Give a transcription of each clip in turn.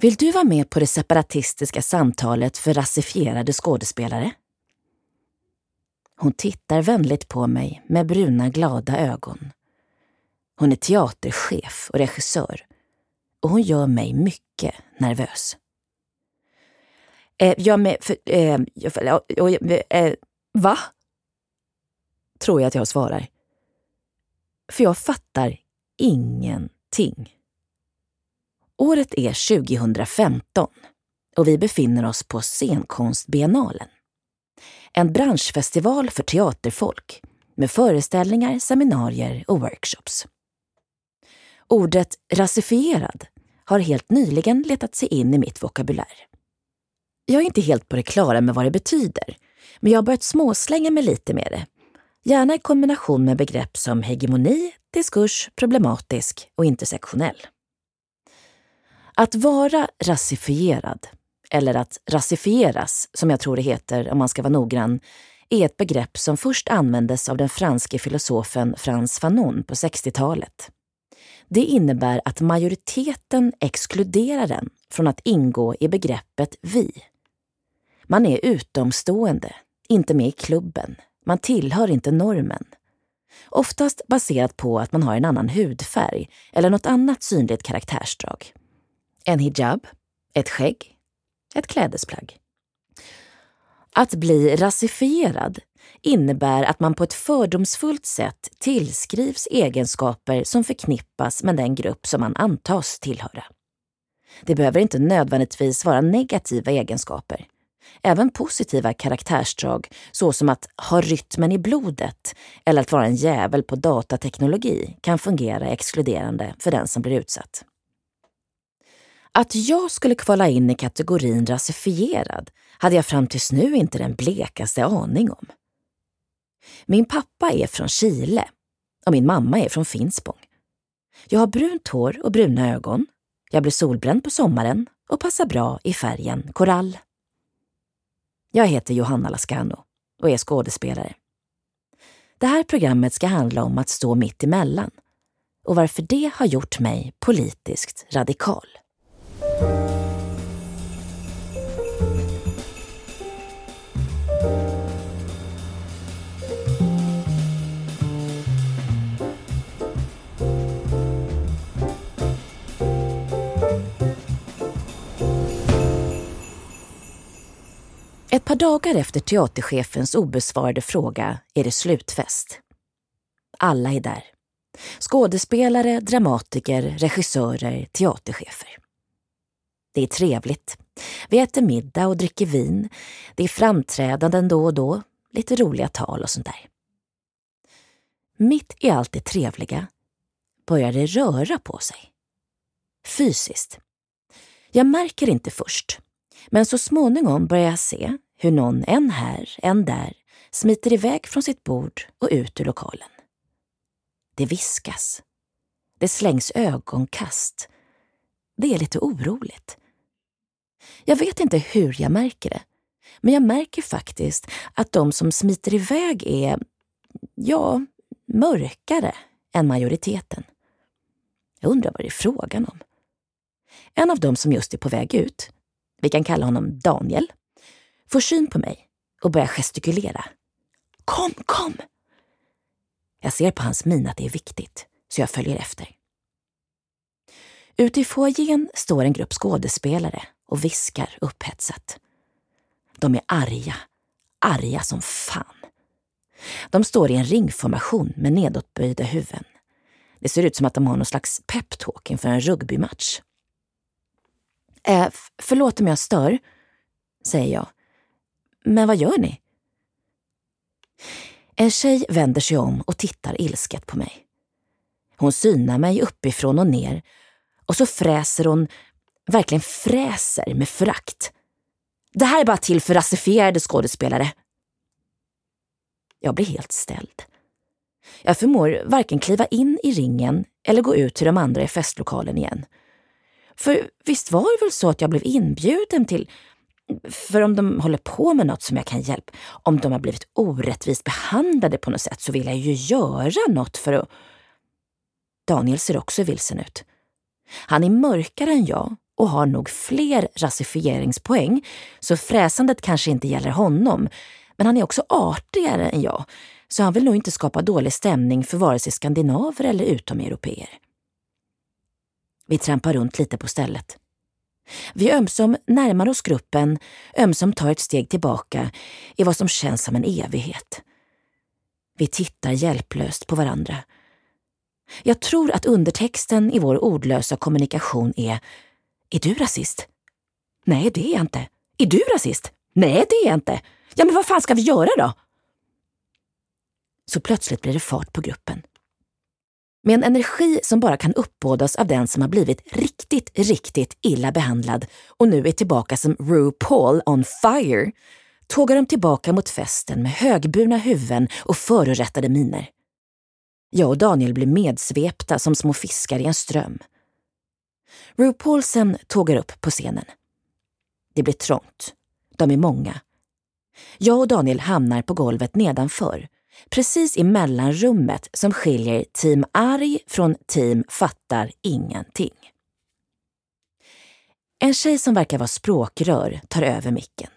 Vill du vara med på det separatistiska samtalet för rasifierade skådespelare? Hon tittar vänligt på mig med bruna glada ögon. Hon är teaterchef och regissör och hon gör mig mycket nervös. Eh, jag med... För, eh, jag, eh, va? Tror jag att jag svarar. För jag fattar ingenting. Året är 2015 och vi befinner oss på Scenkonstbiennalen. En branschfestival för teaterfolk med föreställningar, seminarier och workshops. Ordet rasifierad har helt nyligen letat sig in i mitt vokabulär. Jag är inte helt på det klara med vad det betyder, men jag har börjat småslänga mig lite med det. Gärna i kombination med begrepp som hegemoni, diskurs, problematisk och intersektionell. Att vara rasifierad, eller att rasifieras, som jag tror det heter om man ska vara noggrann, är ett begrepp som först användes av den franske filosofen Frans Fanon på 60-talet. Det innebär att majoriteten exkluderar den från att ingå i begreppet vi. Man är utomstående, inte med i klubben. Man tillhör inte normen. Oftast baserat på att man har en annan hudfärg eller något annat synligt karaktärsdrag. En hijab, ett skägg, ett klädesplagg. Att bli rasifierad innebär att man på ett fördomsfullt sätt tillskrivs egenskaper som förknippas med den grupp som man antas tillhöra. Det behöver inte nödvändigtvis vara negativa egenskaper. Även positiva karaktärsdrag, såsom att ha rytmen i blodet eller att vara en jävel på datateknologi, kan fungera exkluderande för den som blir utsatt. Att jag skulle kvala in i kategorin rasifierad hade jag fram tills nu inte den blekaste aning om. Min pappa är från Chile och min mamma är från Finspång. Jag har brunt hår och bruna ögon. Jag blir solbränd på sommaren och passar bra i färgen korall. Jag heter Johanna Lascano och är skådespelare. Det här programmet ska handla om att stå mitt emellan och varför det har gjort mig politiskt radikal. Ett par dagar efter teaterchefens obesvarade fråga är det slutfest. Alla är där. Skådespelare, dramatiker, regissörer, teaterchefer. Det är trevligt. Vi äter middag och dricker vin. Det är framträdanden då och då, lite roliga tal och sånt där. Mitt i allt det trevliga börjar det röra på sig. Fysiskt. Jag märker inte först, men så småningom börjar jag se hur någon en här, en där smiter iväg från sitt bord och ut ur lokalen. Det viskas. Det slängs ögonkast. Det är lite oroligt. Jag vet inte hur jag märker det, men jag märker faktiskt att de som smiter iväg är, ja, mörkare än majoriteten. Jag undrar vad det är frågan om. En av dem som just är på väg ut, vi kan kalla honom Daniel, får syn på mig och börjar gestikulera. Kom, kom! Jag ser på hans min att det är viktigt, så jag följer efter. Ute i foajén står en grupp skådespelare och viskar upphetsat. De är arga, arga som fan. De står i en ringformation med nedåtböjda huvuden. Det ser ut som att de har någon slags peptalk inför en rugbymatch. Äh, förlåt om jag stör, säger jag. Men vad gör ni? En tjej vänder sig om och tittar ilsket på mig. Hon synar mig uppifrån och ner och så fräser hon, verkligen fräser med förakt. Det här är bara till för rasifierade skådespelare. Jag blir helt ställd. Jag förmår varken kliva in i ringen eller gå ut till de andra i festlokalen igen. För visst var det väl så att jag blev inbjuden till för om de håller på med något som jag kan hjälpa, om de har blivit orättvist behandlade på något sätt så vill jag ju göra något för att... Daniel ser också vilsen ut. Han är mörkare än jag och har nog fler rasifieringspoäng, så fräsandet kanske inte gäller honom. Men han är också artigare än jag, så han vill nog inte skapa dålig stämning för vare sig skandinaver eller utomeuropeer. Vi trampar runt lite på stället. Vi ömsom närmar oss gruppen, ömsom tar ett steg tillbaka i vad som känns som en evighet. Vi tittar hjälplöst på varandra. Jag tror att undertexten i vår ordlösa kommunikation är Är du rasist? Nej, det är jag inte. Är du rasist? Nej, det är jag inte. Ja, men vad fan ska vi göra då? Så plötsligt blir det fart på gruppen. Med en energi som bara kan uppbådas av den som har blivit riktigt, riktigt illa behandlad och nu är tillbaka som RuPaul on fire, tågar de tillbaka mot festen med högburna huvuden och förorättade miner. Jag och Daniel blir medsvepta som små fiskar i en ström. RuPaulsen tågar upp på scenen. Det blir trångt. De är många. Jag och Daniel hamnar på golvet nedanför precis i mellanrummet som skiljer team arg från team fattar ingenting. En tjej som verkar vara språkrör tar över micken.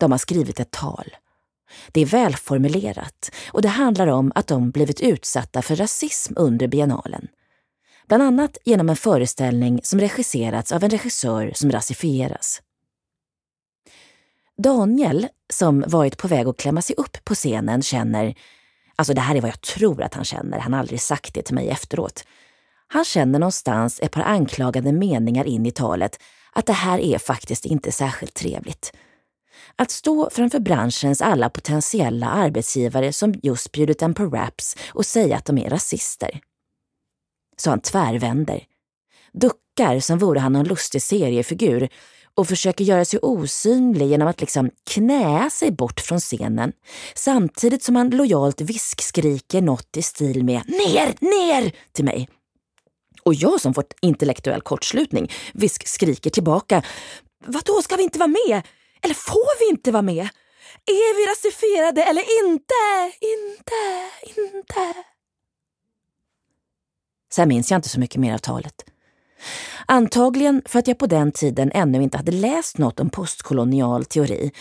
De har skrivit ett tal. Det är välformulerat och det handlar om att de blivit utsatta för rasism under biennalen. Bland annat genom en föreställning som regisserats av en regissör som rasifieras. Daniel, som varit på väg att klämma sig upp på scenen, känner, alltså det här är vad jag tror att han känner, han har aldrig sagt det till mig efteråt. Han känner någonstans ett par anklagande meningar in i talet att det här är faktiskt inte särskilt trevligt. Att stå framför branschens alla potentiella arbetsgivare som just bjudit en på raps och säga att de är rasister. Så han tvärvänder. Duckar som vore han någon lustig seriefigur och försöker göra sig osynlig genom att liksom knä sig bort från scenen samtidigt som han lojalt viskskriker något i stil med ”ner, ner” till mig. Och jag som fått intellektuell kortslutning viskskriker tillbaka ”Vadå, ska vi inte vara med? Eller får vi inte vara med? Är vi rasifierade eller inte? Inte, inte. Sen minns jag inte så mycket mer av talet. Antagligen för att jag på den tiden ännu inte hade läst något om postkolonial teori,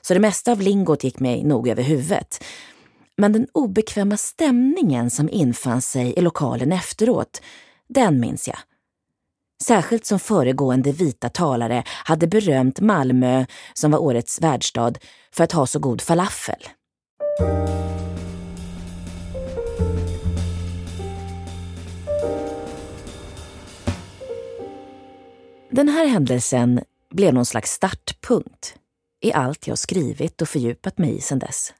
så det mesta av lingot gick mig nog över huvudet. Men den obekväma stämningen som infann sig i lokalen efteråt, den minns jag. Särskilt som föregående vita talare hade berömt Malmö, som var årets värdstad, för att ha så god falafel. Den här händelsen blev någon slags startpunkt i allt jag skrivit och fördjupat mig i sedan dess.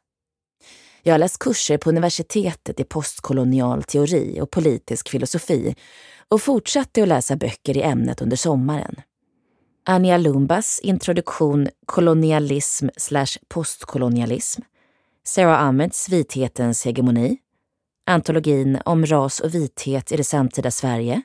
Jag har läst kurser på universitetet i postkolonial teori och politisk filosofi och fortsatte att läsa böcker i ämnet under sommaren. Anja Lumbas introduktion Kolonialism slash postkolonialism, Sarah Ahmeds Vithetens hegemoni, antologin om ras och vithet i det samtida Sverige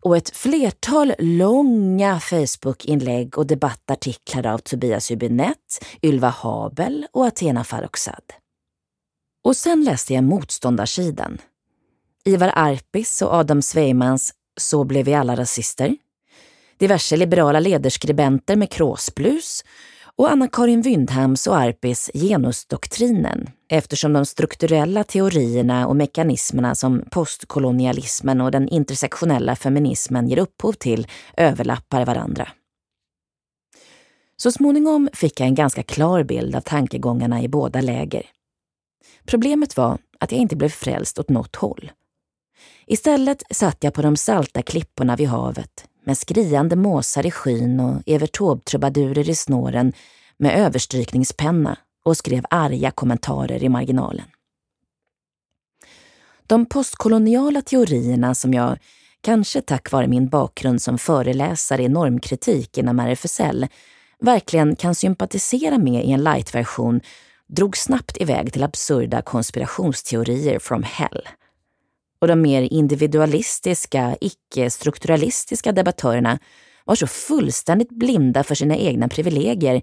och ett flertal långa Facebookinlägg och debattartiklar av Tobias Hübinette, Ylva Habel och Athena Farrokhzad. Och sen läste jag Motståndarsidan. Ivar Arpis och Adam Sveimans Så blev vi alla rasister. Diverse liberala ledarskribenter med kråsblus och Anna-Karin Wyndhams och Arpis genusdoktrinen eftersom de strukturella teorierna och mekanismerna som postkolonialismen och den intersektionella feminismen ger upphov till överlappar varandra. Så småningom fick jag en ganska klar bild av tankegångarna i båda läger. Problemet var att jag inte blev frälst åt något håll. Istället satt jag på de salta klipporna vid havet med skriande måsar i skyn och Evert Taube-trubadurer i snåren med överstrykningspenna och skrev arga kommentarer i marginalen. De postkoloniala teorierna som jag, kanske tack vare min bakgrund som föreläsare i normkritik inom RFSL, verkligen kan sympatisera med i en light-version drog snabbt iväg till absurda konspirationsteorier from hell och de mer individualistiska, icke-strukturalistiska debattörerna var så fullständigt blinda för sina egna privilegier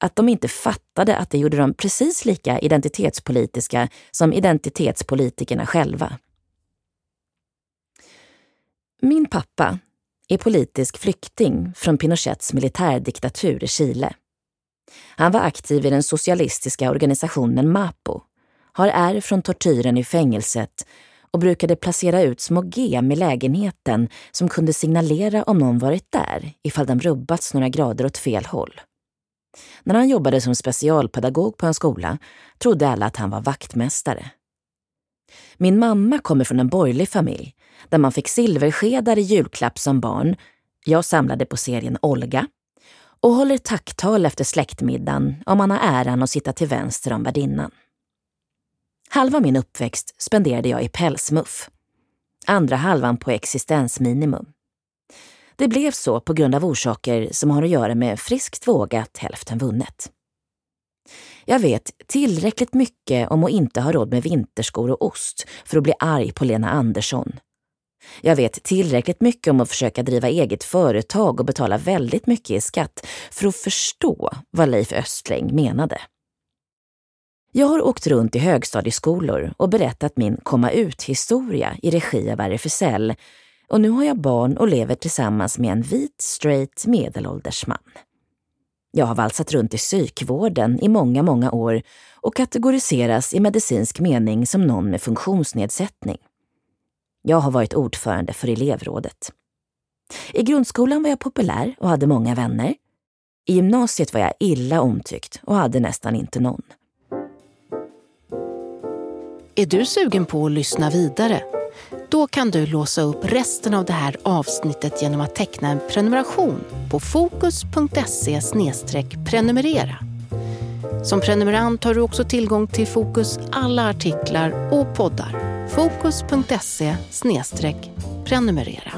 att de inte fattade att det gjorde dem precis lika identitetspolitiska som identitetspolitikerna själva. Min pappa, är politisk flykting från Pinochets militärdiktatur i Chile. Han var aktiv i den socialistiska organisationen MAPO, har ärr från tortyren i fängelset och brukade placera ut små gem i lägenheten som kunde signalera om någon varit där ifall de rubbats några grader åt fel håll. När han jobbade som specialpedagog på en skola trodde alla att han var vaktmästare. Min mamma kommer från en borgerlig familj där man fick silverskedar i julklapp som barn. Jag samlade på serien Olga och håller tacktal efter släktmiddagen om man har äran att sitta till vänster om värdinnan. Halva min uppväxt spenderade jag i pälsmuff. Andra halvan på existensminimum. Det blev så på grund av orsaker som har att göra med friskt vågat, hälften vunnet. Jag vet tillräckligt mycket om att inte ha råd med vinterskor och ost för att bli arg på Lena Andersson. Jag vet tillräckligt mycket om att försöka driva eget företag och betala väldigt mycket i skatt för att förstå vad Leif Östling menade. Jag har åkt runt i högstadieskolor och berättat min komma ut-historia i regi av RFSL och nu har jag barn och lever tillsammans med en vit, straight, medelålders man. Jag har valsat runt i psykvården i många, många år och kategoriseras i medicinsk mening som någon med funktionsnedsättning. Jag har varit ordförande för elevrådet. I grundskolan var jag populär och hade många vänner. I gymnasiet var jag illa omtyckt och hade nästan inte någon. Är du sugen på att lyssna vidare? Då kan du låsa upp resten av det här avsnittet genom att teckna en prenumeration på fokus.se prenumerera. Som prenumerant har du också tillgång till Fokus alla artiklar och poddar. Fokus.se prenumerera.